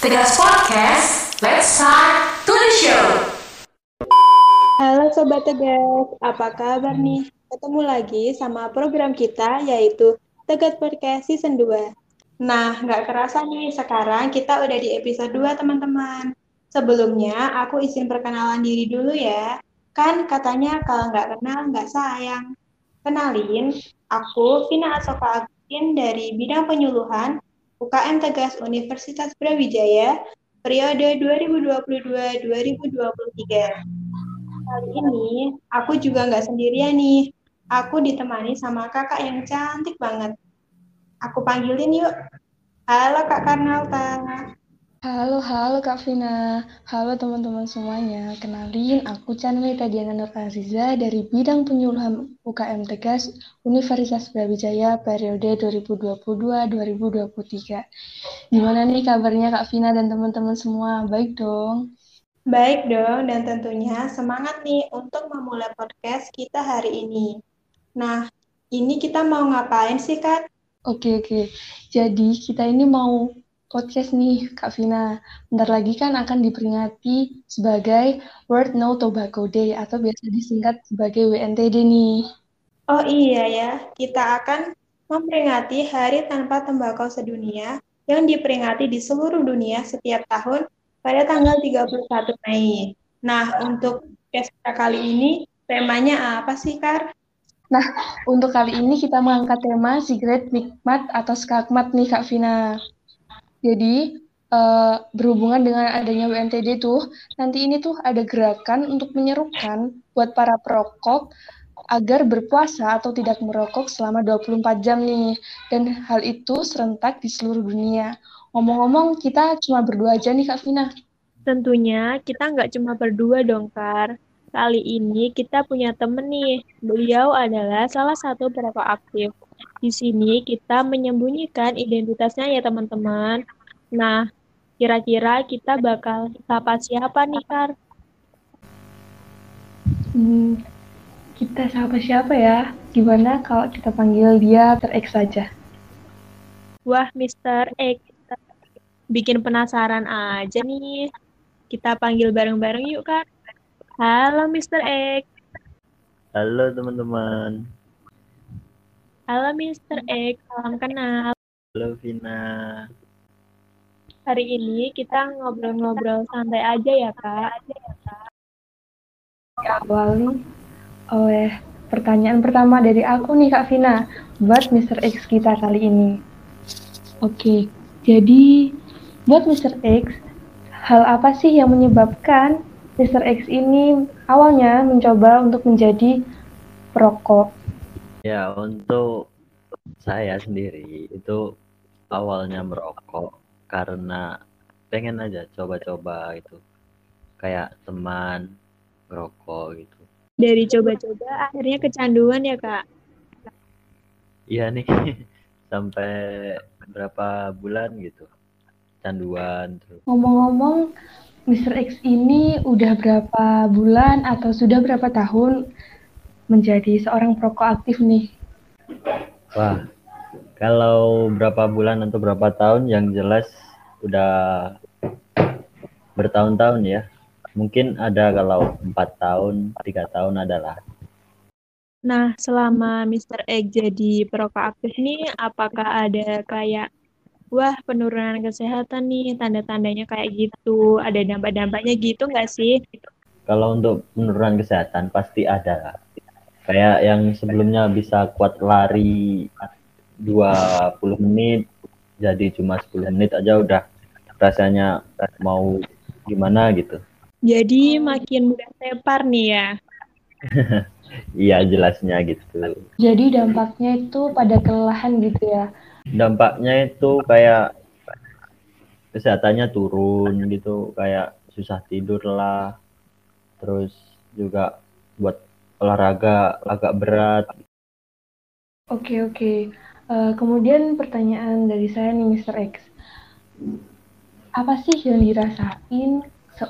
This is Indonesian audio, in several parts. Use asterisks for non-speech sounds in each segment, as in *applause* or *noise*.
Tegas Podcast, let's start to the show. Halo Sobat Tegas, apa kabar nih? Ketemu lagi sama program kita yaitu Tegas Podcast Season 2. Nah, nggak kerasa nih, sekarang kita udah di episode 2 teman-teman. Sebelumnya, aku izin perkenalan diri dulu ya. Kan katanya kalau nggak kenal nggak sayang. Kenalin, aku Vina Asoka Agustin dari bidang penyuluhan UKM Tegas Universitas Brawijaya periode 2022-2023. Kali ini aku juga nggak sendirian nih. Aku ditemani sama kakak yang cantik banget. Aku panggilin yuk. Halo Kak Karnalta. Halo, halo Kak Vina. Halo teman-teman semuanya. Kenalin, aku Chanwita Diana Nur Aziza dari bidang penyuluhan UKM Tegas Universitas Brawijaya periode 2022-2023. Gimana nih kabarnya Kak Vina dan teman-teman semua? Baik dong? Baik dong, dan tentunya semangat nih untuk memulai podcast kita hari ini. Nah, ini kita mau ngapain sih, Kak? Oke, oke. Jadi kita ini mau podcast nih, Kak Vina. Bentar lagi kan akan diperingati sebagai World No Tobacco Day atau biasa disingkat sebagai WNTD nih. Oh iya ya, kita akan memperingati Hari Tanpa Tembakau Sedunia yang diperingati di seluruh dunia setiap tahun pada tanggal 31 Mei. Nah, untuk podcast kali ini temanya apa sih, Kar? Nah, untuk kali ini kita mengangkat tema Secret Nikmat atau Skakmat nih, Kak Vina. Jadi uh, berhubungan dengan adanya WNTD tuh, nanti ini tuh ada gerakan untuk menyerukan buat para perokok agar berpuasa atau tidak merokok selama 24 jam nih. Dan hal itu serentak di seluruh dunia. Ngomong-ngomong, kita cuma berdua aja nih, Kak Vina. Tentunya kita nggak cuma berdua dong, Kar. Kali ini kita punya temen nih. Beliau adalah salah satu perokok aktif. Di sini kita menyembunyikan identitasnya ya teman-teman. Nah, kira-kira kita bakal sapa siapa nih, Kar? Hmm, kita sapa siapa ya? Gimana kalau kita panggil dia Mr. X saja? Wah, Mr. X. Bikin penasaran aja nih. Kita panggil bareng-bareng yuk, Kak. Halo, Mr. X. Halo, teman-teman. Halo Mr. X, salam kenal. Halo Vina. Hari ini kita ngobrol-ngobrol santai aja ya kak. Awali oleh pertanyaan pertama dari aku nih Kak Vina buat Mr. X kita kali ini. Oke, jadi buat Mr. X, hal apa sih yang menyebabkan Mr. X ini awalnya mencoba untuk menjadi perokok? Ya, untuk saya sendiri itu awalnya merokok karena pengen aja coba-coba gitu. Kayak teman merokok gitu. Dari coba-coba akhirnya kecanduan ya, Kak? Iya nih, *laughs* sampai berapa bulan gitu. Canduan terus. Ngomong-ngomong, Mr. X ini udah berapa bulan atau sudah berapa tahun menjadi seorang perokok aktif nih? Wah, kalau berapa bulan atau berapa tahun yang jelas udah bertahun-tahun ya. Mungkin ada kalau empat tahun, tiga tahun adalah. Nah, selama Mr. Egg jadi perokok aktif nih, apakah ada kayak, wah penurunan kesehatan nih, tanda-tandanya kayak gitu, ada dampak-dampaknya gitu nggak sih? Kalau untuk penurunan kesehatan pasti ada. Kayak yang sebelumnya bisa kuat lari 20 menit, jadi cuma 10 menit aja udah rasanya mau gimana gitu. Jadi makin mudah tepar nih ya. *laughs* Iya jelasnya gitu. Jadi dampaknya itu pada kelelahan gitu ya. Dampaknya itu kayak kesehatannya turun gitu, kayak susah tidur lah. Terus juga buat olahraga agak berat. Oke oke. Uh, kemudian pertanyaan dari saya nih Mr. X. Apa sih yang dirasain se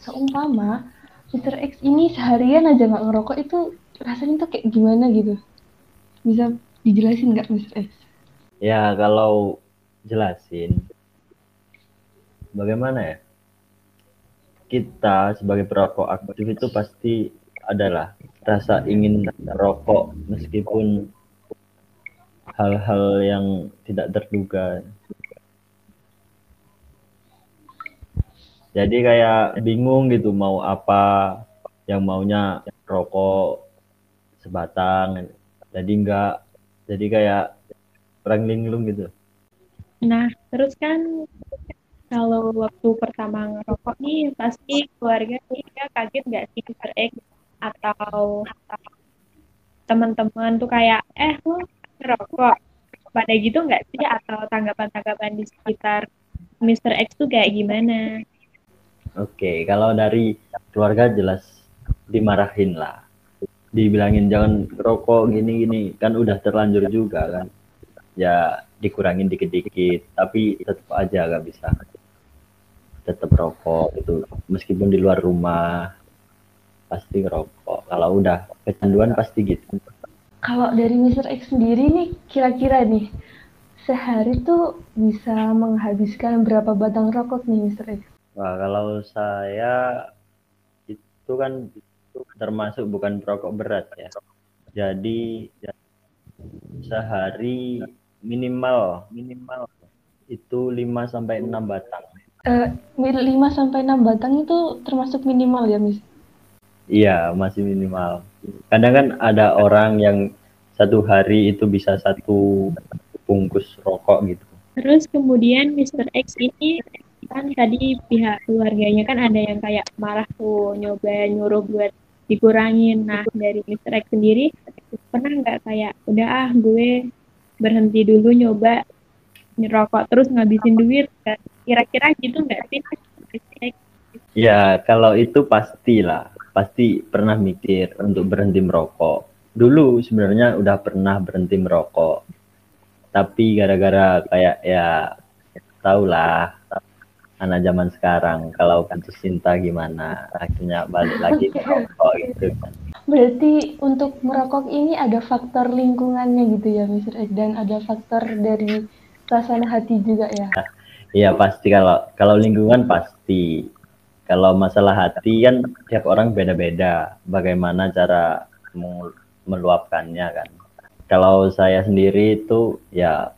seumpama Mr. X ini seharian aja nggak ngerokok itu rasanya tuh kayak gimana gitu? Bisa dijelasin nggak Mr. X? Ya kalau jelasin, bagaimana ya? Kita sebagai perokok aktif itu pasti adalah rasa ingin rokok meskipun hal-hal yang tidak terduga. Jadi kayak bingung gitu mau apa, yang maunya rokok sebatang, jadi enggak, jadi kayak orang linglung gitu. Nah, terus kan kalau waktu pertama ngerokok nih pasti keluarga kita kaget nggak sih Mr. X atau teman-teman tuh kayak eh lo ngerokok pada gitu nggak sih atau tanggapan-tanggapan di sekitar Mr. X tuh kayak gimana? Oke, kalau dari keluarga jelas dimarahin lah. Dibilangin jangan rokok gini-gini, kan udah terlanjur juga kan. Ya dikurangin dikit-dikit, tapi tetap aja gak bisa. Tetap rokok itu, meskipun di luar rumah pasti ngerokok. Kalau udah kecanduan pasti gitu. Kalau dari Mr. X sendiri nih, kira-kira nih, sehari tuh bisa menghabiskan berapa batang rokok nih Mr. X? Wah, kalau saya itu kan termasuk bukan perokok berat ya. Jadi sehari minimal minimal itu 5 sampai 6 batang. Eh, 5 sampai 6 batang itu termasuk minimal ya, Miss? Iya, masih minimal. Kadang kan ada orang yang satu hari itu bisa satu bungkus rokok gitu. Terus kemudian Mr. X ini kan tadi pihak keluarganya kan ada yang kayak marah tuh nyoba nyuruh buat dikurangin. Nah dari Mr. X sendiri pernah nggak kayak udah ah gue berhenti dulu nyoba ngerokok terus ngabisin duit kira-kira gitu nggak sih Ya kalau itu pastilah pasti pernah mikir untuk berhenti merokok. Dulu sebenarnya udah pernah berhenti merokok, tapi gara-gara kayak ya tahulah anak zaman sekarang kalau putus cinta gimana akhirnya balik lagi *laughs* ke rokok gitu kan. Berarti untuk merokok ini ada faktor lingkungannya gitu ya Mr. X dan ada faktor dari suasana hati juga ya. Iya pasti kalau kalau lingkungan pasti. Kalau masalah hati kan tiap orang beda-beda bagaimana cara meluapkannya kan. Kalau saya sendiri itu ya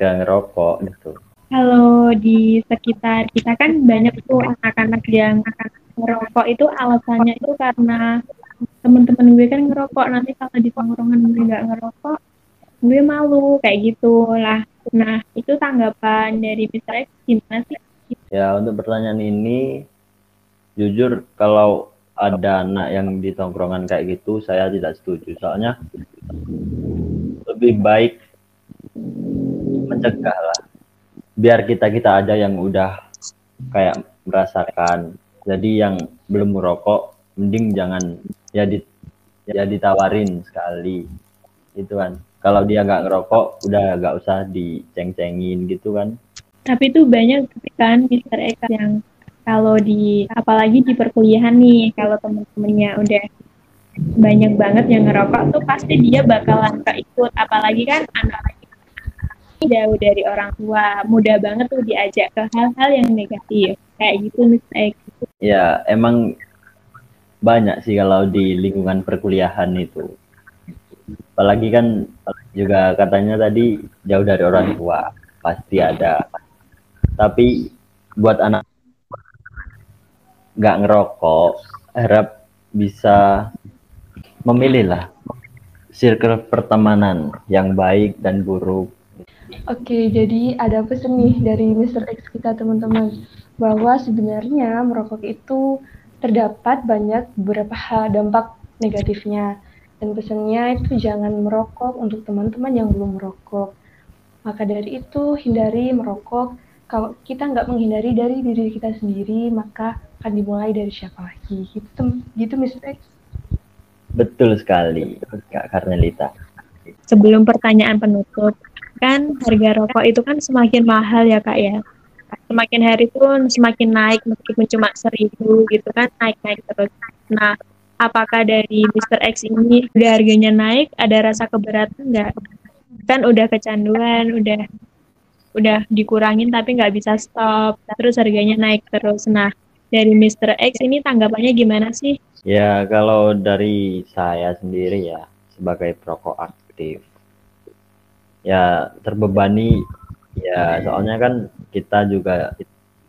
ke ngerokok gitu kalau di sekitar kita kan banyak tuh anak-anak yang ngerokok itu alasannya itu karena temen-temen gue kan ngerokok nanti kalau di tongkrongan gue nggak ngerokok gue malu kayak gitu lah nah itu tanggapan dari. X gimana sih ya untuk pertanyaan ini jujur kalau ada anak yang di tongkrongan kayak gitu saya tidak setuju. Soalnya lebih baik mencegah lah. Biar kita kita aja yang udah kayak merasakan. Jadi yang belum merokok mending jangan ya di ya ditawarin sekali. Itu kan. Kalau dia nggak ngerokok udah nggak usah diceng-cengin gitu kan tapi itu banyak kan Mister Eka yang kalau di apalagi di perkuliahan nih kalau temen-temennya udah banyak banget yang ngerokok tuh pasti dia bakalan keikut apalagi kan anak jauh dari orang tua, mudah banget tuh diajak ke hal-hal yang negatif. Kayak gitu misalnya. Ya, emang banyak sih kalau di lingkungan perkuliahan itu. Apalagi kan juga katanya tadi jauh dari orang tua, pasti ada. Tapi buat anak nggak ngerokok, harap bisa memilih lah circle pertemanan yang baik dan buruk Oke, jadi ada pesan nih dari Mr. X kita teman-teman bahwa sebenarnya merokok itu terdapat banyak beberapa dampak negatifnya dan pesannya itu jangan merokok untuk teman-teman yang belum merokok. Maka dari itu hindari merokok. Kalau kita nggak menghindari dari diri kita sendiri, maka akan dimulai dari siapa lagi? Gitu, gitu Mr. X. Betul sekali, Kak Karnelita. Sebelum pertanyaan penutup, kan harga rokok itu kan semakin mahal ya kak ya semakin hari pun semakin naik meskipun cuma seribu gitu kan naik naik terus nah apakah dari Mr. X ini udah harganya naik ada rasa keberatan nggak kan udah kecanduan udah udah dikurangin tapi nggak bisa stop, terus harganya naik terus. Nah, dari Mr. X ini tanggapannya gimana sih? Ya, kalau dari saya sendiri ya, sebagai perokok aktif, ya terbebani, ya soalnya kan kita juga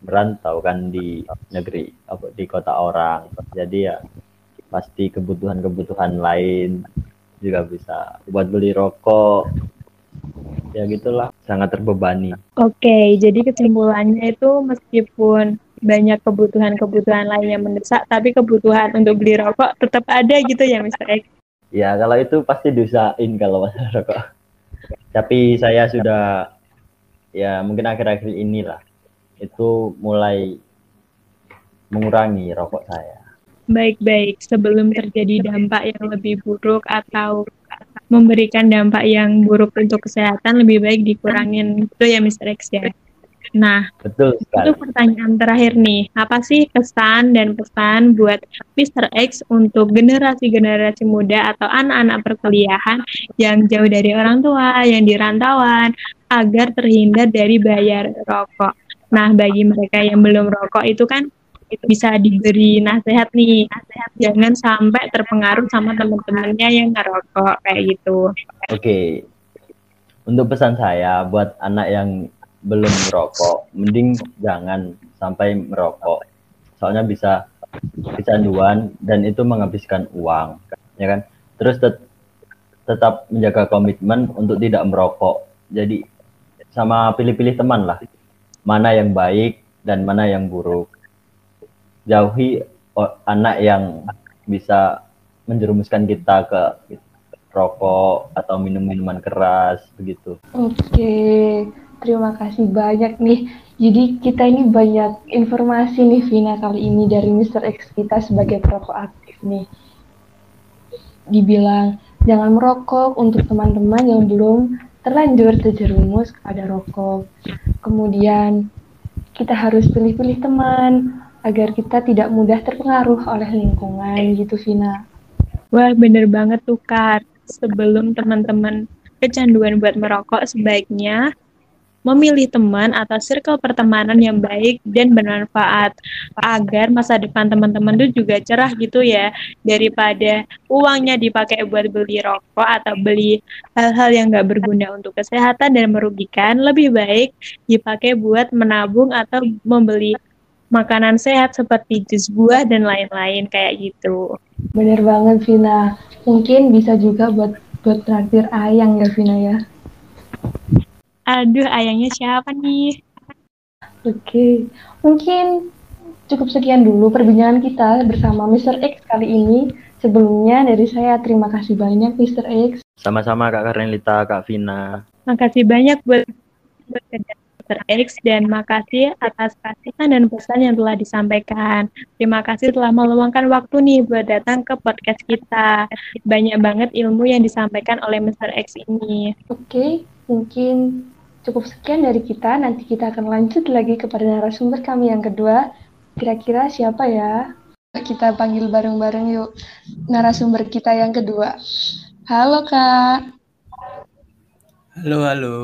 merantau kan di negeri, apa, di kota orang. Jadi ya pasti kebutuhan-kebutuhan lain juga bisa buat beli rokok, ya gitulah, sangat terbebani. Oke, jadi kesimpulannya itu meskipun banyak kebutuhan-kebutuhan lain yang mendesak, tapi kebutuhan untuk beli rokok tetap ada gitu ya, Mr. X. Ya, kalau itu pasti diusahain kalau masalah *laughs* rokok. Tapi saya sudah, ya mungkin akhir-akhir inilah, itu mulai mengurangi rokok saya. Baik-baik, sebelum terjadi dampak yang lebih buruk atau memberikan dampak yang buruk untuk kesehatan, lebih baik dikurangin itu ya, Mr. X ya. Nah, Betul itu pertanyaan terakhir nih. Apa sih kesan dan pesan buat Mr. X untuk generasi-generasi muda atau anak-anak perkuliahan yang jauh dari orang tua, yang di rantauan, agar terhindar dari bayar rokok? Nah, bagi mereka yang belum rokok itu kan bisa diberi nasihat nih. Jangan sampai terpengaruh sama teman-temannya yang ngerokok kayak gitu. Oke, untuk pesan saya buat anak yang belum merokok, mending jangan sampai merokok. Soalnya bisa kecanduan dan itu menghabiskan uang, ya kan? Terus tet- tetap menjaga komitmen untuk tidak merokok. Jadi sama pilih-pilih teman lah, mana yang baik dan mana yang buruk. Jauhi anak yang bisa menjerumuskan kita ke rokok atau minum minuman keras begitu. Oke, terima kasih banyak nih. Jadi kita ini banyak informasi nih Vina kali ini dari Mr. X kita sebagai perokok aktif nih. Dibilang jangan merokok untuk teman-teman yang belum terlanjur terjerumus kepada rokok. Kemudian kita harus pilih-pilih teman agar kita tidak mudah terpengaruh oleh lingkungan gitu Vina. Wah, bener banget tuh, Kak. Sebelum teman-teman kecanduan buat merokok, sebaiknya memilih teman atau circle pertemanan yang baik dan bermanfaat agar masa depan teman-teman tuh juga cerah gitu ya daripada uangnya dipakai buat beli rokok atau beli hal-hal yang nggak berguna untuk kesehatan dan merugikan lebih baik dipakai buat menabung atau membeli makanan sehat seperti jus buah dan lain-lain kayak gitu. Bener banget Vina. Mungkin bisa juga buat buat traktir ayang ya Vina ya. Aduh, ayangnya siapa nih? Oke, mungkin cukup sekian dulu perbincangan kita bersama Mr. X kali ini. Sebelumnya dari saya terima kasih banyak Mr. X. Sama-sama Kak Karnelita, Kak Vina. Makasih banyak buat buat Dr. X dan makasih atas pesan dan pesan yang telah disampaikan. Terima kasih telah meluangkan waktu nih buat datang ke podcast kita. Banyak banget ilmu yang disampaikan oleh Mr. X ini. Oke, mungkin cukup sekian dari kita. Nanti kita akan lanjut lagi kepada narasumber kami yang kedua. Kira-kira siapa ya? Kita panggil bareng-bareng yuk narasumber kita yang kedua. Halo Kak. Halo, halo.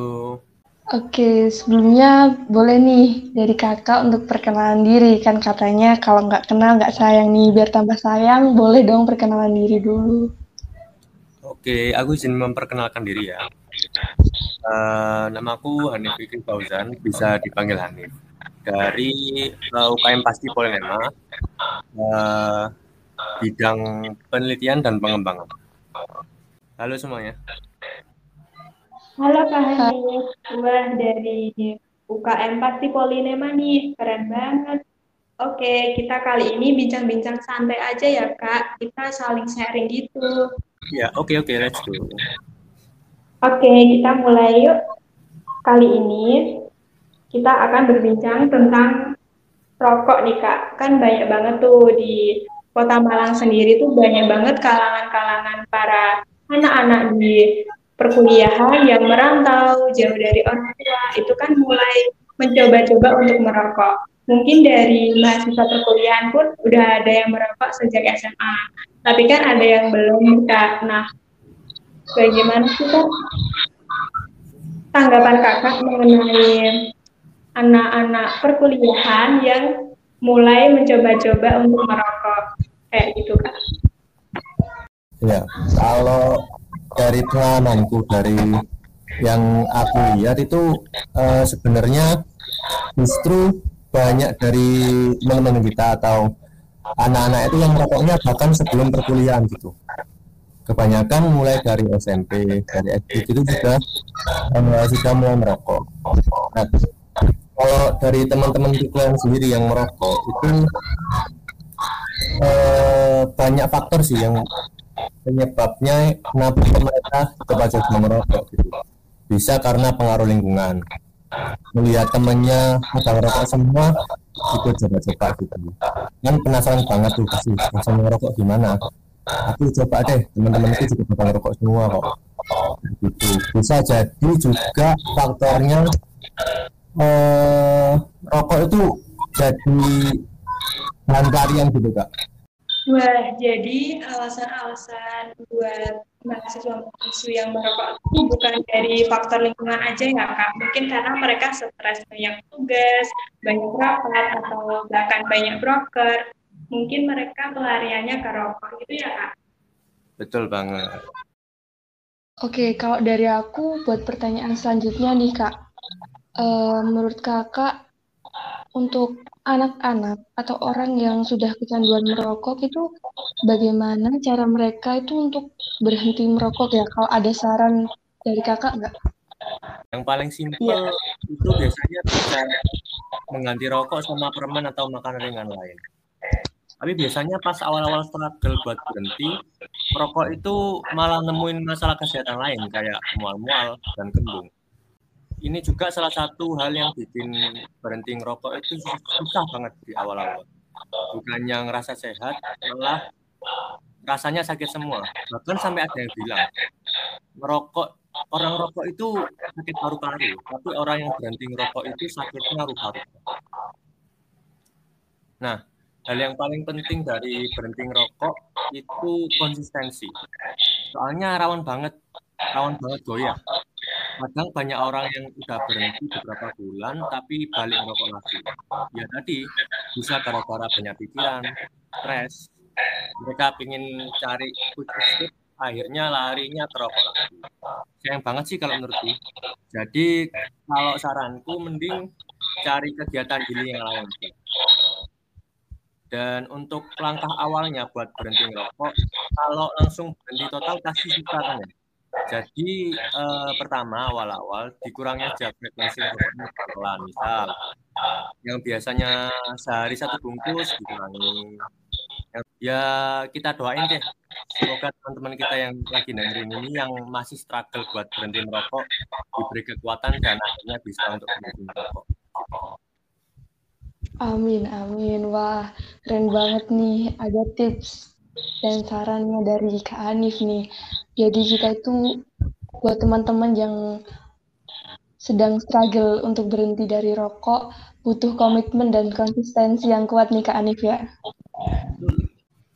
Oke, sebelumnya boleh nih dari kakak untuk perkenalan diri. Kan katanya kalau nggak kenal nggak sayang nih. Biar tambah sayang, boleh dong perkenalan diri dulu. Oke, aku izin memperkenalkan diri ya. Eh, namaku Hanif Fikri Fauzan, bisa dipanggil Hanif. Dari eh, UKM Pasti Polinema, eh, bidang penelitian dan pengembangan. Halo semuanya. Halo Kak Hanif, Wah dari UKM Pasti Polinema nih, keren banget. Oke, kita kali ini bincang-bincang santai aja ya Kak, kita saling sharing gitu. Ya, oke oke, let's go. Oke, kita mulai yuk. Kali ini kita akan berbincang tentang rokok nih Kak. Kan banyak banget tuh di Kota Malang sendiri tuh banyak banget kalangan-kalangan para anak-anak di perkuliahan yang merantau jauh dari orang tua. Itu kan mulai mencoba-coba untuk merokok. Mungkin dari mahasiswa perkuliahan pun udah ada yang merokok sejak SMA. Tapi kan ada yang belum Kak. Nah, bagaimana sih Kak? tanggapan kakak mengenai anak-anak perkuliahan yang mulai mencoba-coba untuk merokok kayak gitu kak? Ya, kalau dari pengalamanku dari yang aku lihat itu uh, sebenarnya justru banyak dari teman-teman kita atau anak-anak itu yang merokoknya bahkan sebelum perkuliahan gitu. Kebanyakan mulai dari SMP dari SD itu juga uh, sudah mulai merokok. Nah, kalau dari teman-teman yang sendiri yang merokok itu uh, banyak faktor sih yang penyebabnya kenapa mereka coba-coba merokok gitu? Bisa karena pengaruh lingkungan. Melihat temennya pada merokok semua ikut coba-coba gitu. Kan penasaran banget tuh kasih rasa merokok gimana? Aku coba deh teman-teman itu juga bakal rokok semua kok. Gitu. Bisa jadi juga faktornya eh, rokok itu jadi bahan gitu kak Wah, jadi alasan-alasan buat mahasiswa-mahasiswa yang merokok itu bukan dari faktor lingkungan aja ya kak. Mungkin karena mereka stres banyak tugas, banyak rapat, atau bahkan banyak broker mungkin mereka pelariannya ke rokok gitu ya kak? Betul banget. Oke, kalau dari aku buat pertanyaan selanjutnya nih kak, e, menurut kakak untuk anak-anak atau orang yang sudah kecanduan merokok itu bagaimana cara mereka itu untuk berhenti merokok ya? Kalau ada saran dari kakak nggak? Yang paling simpel ya. itu biasanya bisa mengganti rokok sama permen atau makanan ringan lain. Tapi biasanya pas awal-awal struggle buat berhenti, merokok itu malah nemuin masalah kesehatan lain kayak mual-mual dan kembung. Ini juga salah satu hal yang bikin berhenti ngerokok itu susah banget di awal-awal. Bukannya ngerasa sehat, malah rasanya sakit semua. Bahkan sampai ada yang bilang, merokok orang rokok itu sakit paru-paru, tapi orang yang berhenti ngerokok itu sakitnya rupa-rupa. Nah, hal yang paling penting dari berhenti ngerokok itu konsistensi. Soalnya rawan banget, rawan banget goyah. Kadang banyak orang yang udah berhenti beberapa bulan tapi balik ngerokok lagi. Ya tadi bisa gara-gara banyak pikiran, stres. Mereka ingin cari quick akhirnya larinya ke rokok lagi. Sayang banget sih kalau menurutku. Jadi kalau saranku mending cari kegiatan gini yang lain. Dan untuk langkah awalnya buat berhenti ngerokok, kalau langsung berhenti total kasih suka kan ya. Jadi eh, pertama awal-awal dikurangi aja frekuensi pelan misal yang biasanya sehari satu bungkus dikurangi. Ya kita doain deh semoga teman-teman kita yang lagi dengerin ini yang masih struggle buat berhenti merokok diberi kekuatan dan akhirnya bisa untuk berhenti merokok. Amin, amin. Wah, keren banget nih. Ada tips dan sarannya dari Kak Hanif nih. Jadi kita itu buat teman-teman yang sedang struggle untuk berhenti dari rokok, butuh komitmen dan konsistensi yang kuat nih Kak Hanif ya.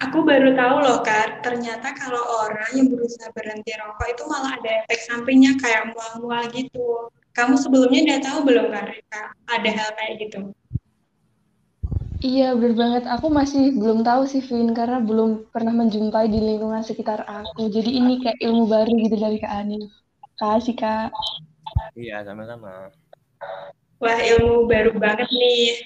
Aku baru tahu loh Kak, ternyata kalau orang yang berusaha berhenti rokok itu malah ada efek sampingnya kayak mual-mual gitu. Kamu sebelumnya udah tahu belum Kak, ada hal kayak gitu? Iya, bener banget. Aku masih belum tahu sih, Vin, karena belum pernah menjumpai di lingkungan sekitar aku. Jadi ini kayak ilmu baru gitu dari Kak Ani. Kasih, Kak. Iya, sama-sama. Wah, ilmu baru banget nih.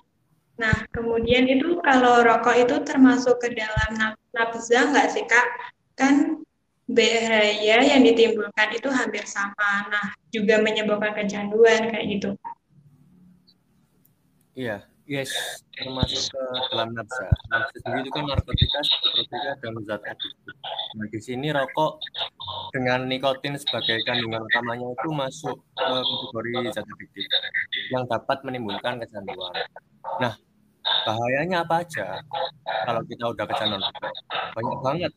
Nah, kemudian itu kalau rokok itu termasuk ke dalam nafza nggak sih, Kak? Kan bahaya yang ditimbulkan itu hampir sama. Nah, juga menyebabkan kecanduan kayak gitu. Iya, Yes, termasuk ke dalam nafsa. Nafsa sendiri itu kan narkotika, narkotika dan zat adiktif. Nah, di sini rokok dengan nikotin sebagai kandungan utamanya itu masuk ke kategori zat adiktif yang dapat menimbulkan kecanduan. Nah, bahayanya apa aja kalau kita udah kecanduan? Banyak banget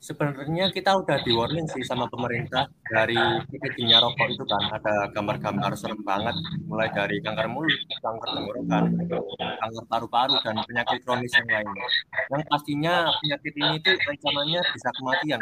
sebenarnya kita udah di warning sih sama pemerintah dari packagingnya rokok itu kan ada gambar-gambar serem banget mulai dari kanker mulut, kanker tenggorokan, kanker paru-paru dan penyakit kronis yang lainnya. Yang pastinya penyakit ini itu ancamannya bisa kematian.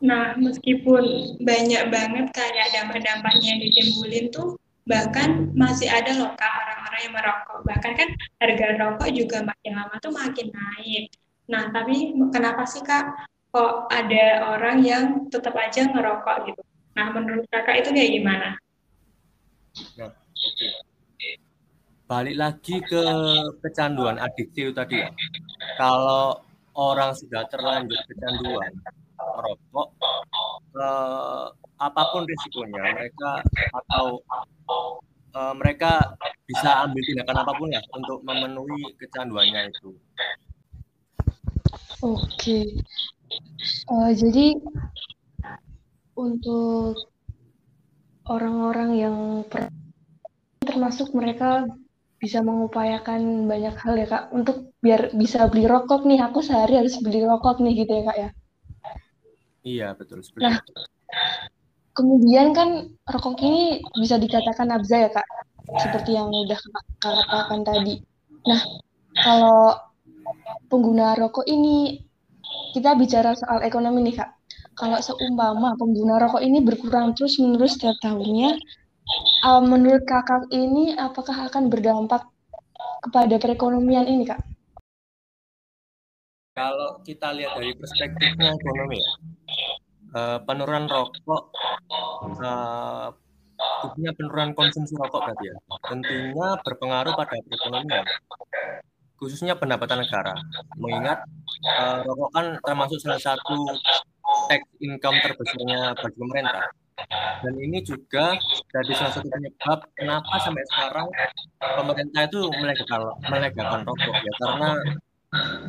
Nah, meskipun banyak banget kayak dampak-dampaknya yang ditimbulin tuh, bahkan masih ada loh orang-orang yang merokok. Bahkan kan harga rokok juga makin lama tuh makin naik. Nah, tapi kenapa sih kak kok ada orang yang tetap aja ngerokok gitu? Nah, menurut kakak itu kayak gimana? Nah, oke. Balik lagi ke kecanduan adiksi itu tadi ya. Kalau orang sudah terlanjur kecanduan merokok, eh, apa pun risikonya mereka atau eh, mereka bisa ambil tindakan apa pun ya untuk memenuhi kecanduannya itu. Oke. Eh, jadi untuk orang-orang yang per- termasuk mereka bisa mengupayakan banyak hal ya kak untuk biar bisa beli rokok nih aku sehari harus beli rokok nih gitu ya kak ya Iya, betul. Seperti Nah. itu. kemudian kan rokok ini bisa dikatakan nabza ya kak seperti yang udah kakak katakan tadi nah kalau pengguna rokok ini kita bicara soal ekonomi nih kak. Kalau seumpama pengguna rokok ini berkurang terus menerus setiap tahunnya uh, menurut kakak ini apakah akan berdampak kepada perekonomian ini kak? Kalau kita lihat dari perspektifnya ekonomi ya, eh, penurunan rokok, eh, khususnya penurunan konsumsi rokok berarti ya, tentunya berpengaruh pada perekonomian, khususnya pendapatan negara. Mengingat eh, rokok kan termasuk salah satu tax income terbesarnya bagi pemerintah. Dan ini juga jadi salah satu penyebab kenapa sampai sekarang pemerintah itu melegalkan rokok ya karena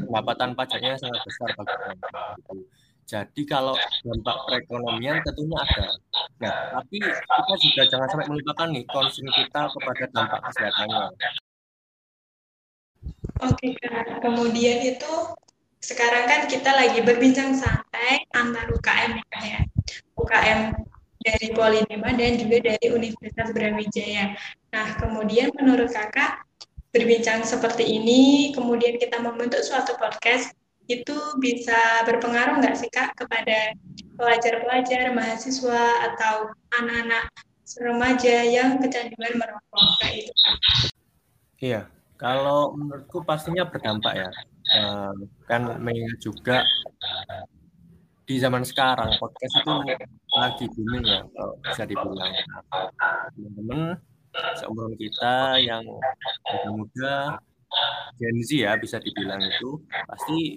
pendapatan pajaknya sangat besar bagi pemerintah. Jadi kalau dampak perekonomian tentunya ada. Nah, tapi kita juga jangan sampai melupakan nih concern kita kepada dampak kesehatannya. Oke kak, kemudian itu sekarang kan kita lagi berbincang santai antar UKM ya ya. UKM dari Polinema dan juga dari Universitas Brawijaya. Nah, kemudian menurut kakak berbincang seperti ini, kemudian kita membentuk suatu podcast, itu bisa berpengaruh nggak sih Kak kepada pelajar-pelajar, mahasiswa, atau anak-anak remaja yang kecanduan merokok kayak itu? Iya, kalau menurutku pastinya berdampak ya. Eh, kan mengingat juga di zaman sekarang podcast itu lagi booming ya, kalau bisa dibilang. Teman-teman seumuran kita yang muda-muda Gen Z ya bisa dibilang itu pasti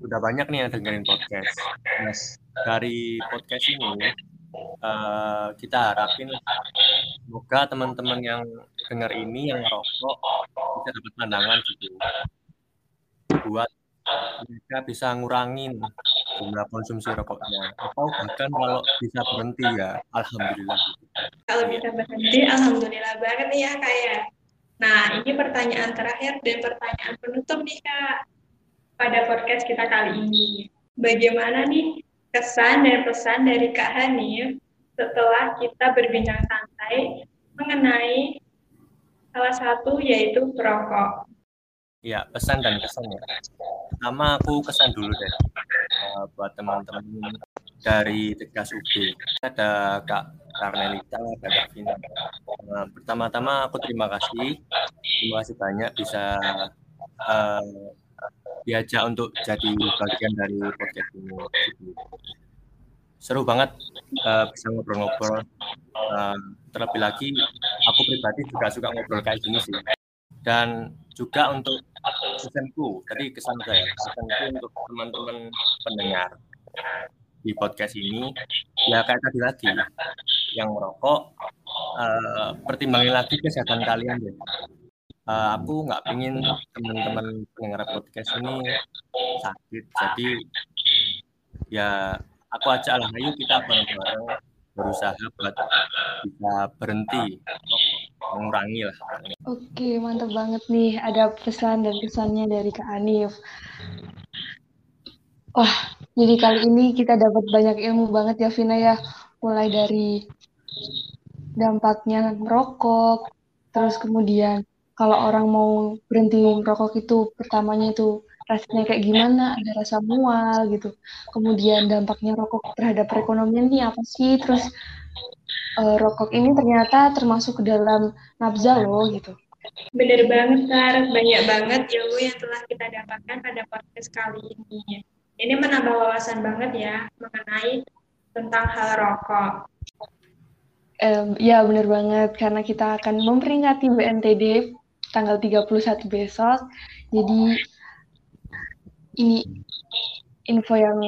udah banyak nih yang dengerin podcast. Dari podcast ini eh, kita harapin semoga teman-teman yang dengar ini yang ngerokok bisa dapat pandangan gitu buat mereka bisa ngurangin jumlah konsumsi rokoknya atau bahkan kalau bisa berhenti ya alhamdulillah. Kalau bisa berhenti, alhamdulillah banget nih ya Kak ya. Nah, ini pertanyaan terakhir dan pertanyaan penutup nih Kak pada podcast kita kali ini. Bagaimana nih kesan dan pesan dari Kak Hanif setelah kita berbincang santai mengenai salah satu yaitu perokok. Ya, pesan dan kesan ya. Pertama aku kesan dulu deh uh, buat teman-teman dari Tegas UB. Ada Kak Karnelita, ada Kak Vina. Uh, pertama-tama aku terima kasih. Terima kasih banyak bisa uh, diajak untuk jadi bagian dari podcast ini. Seru banget uh, bisa ngobrol-ngobrol. Uh, terlebih lagi, aku pribadi juga suka ngobrol kayak gini sih. Dan juga untuk pesanku, tadi kesan saya, pesanku untuk teman-teman pendengar di podcast ini, ya kayak tadi lagi, yang merokok, uh, pertimbangin lagi kesehatan kalian deh. Uh, aku nggak ingin teman-teman pendengar podcast ini sakit, jadi ya aku ajak lah, ayo kita bareng-bareng berusaha buat bisa berhenti mengurangi lah. Oke, mantap banget nih. Ada pesan dan pesannya dari Kak Anif. Wah, jadi kali ini kita dapat banyak ilmu banget ya, Vina ya. Mulai dari dampaknya merokok, terus kemudian kalau orang mau berhenti merokok itu pertamanya itu rasanya kayak gimana, ada rasa mual gitu. Kemudian dampaknya rokok terhadap perekonomian nih apa sih? Terus uh, rokok ini ternyata termasuk ke dalam nafza loh gitu. Bener banget, Kar. Banyak banget ilmu yang telah kita dapatkan pada podcast kali ini. Ini menambah wawasan banget ya mengenai tentang hal rokok. Um, ya bener banget karena kita akan memperingati BNTD tanggal 31 besok. Jadi ini info yang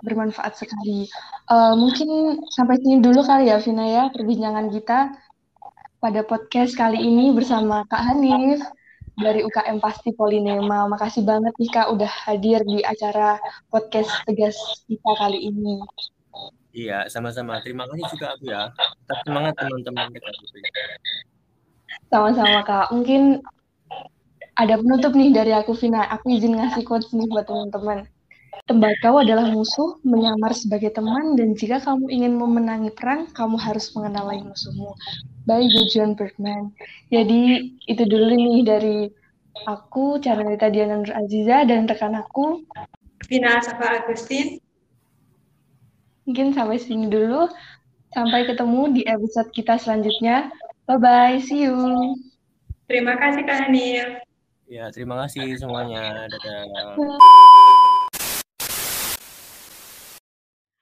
bermanfaat sekali. Uh, mungkin sampai sini dulu kali ya, Vina ya, perbincangan kita pada podcast kali ini bersama Kak Hanif dari UKM Pasti Polinema. Makasih banget nih Kak udah hadir di acara podcast Tegas kita kali ini. Iya, sama-sama. Terima kasih juga aku ya. Tetap semangat teman-teman kita. Sama-sama Kak. Mungkin ada penutup nih dari aku Vina. Aku izin ngasih quotes nih buat teman-teman. Tembakau adalah musuh, menyamar sebagai teman, dan jika kamu ingin memenangi perang, kamu harus mengenali musuhmu. By John Bergman. Jadi, itu dulu nih dari aku, Carmelita Diana Nur Aziza, dan rekan aku. Vina Safa Agustin. Mungkin sampai sini dulu. Sampai ketemu di episode kita selanjutnya. Bye-bye, see you. Terima kasih Kak Hanif. Ya, terima kasih semuanya. Dadah.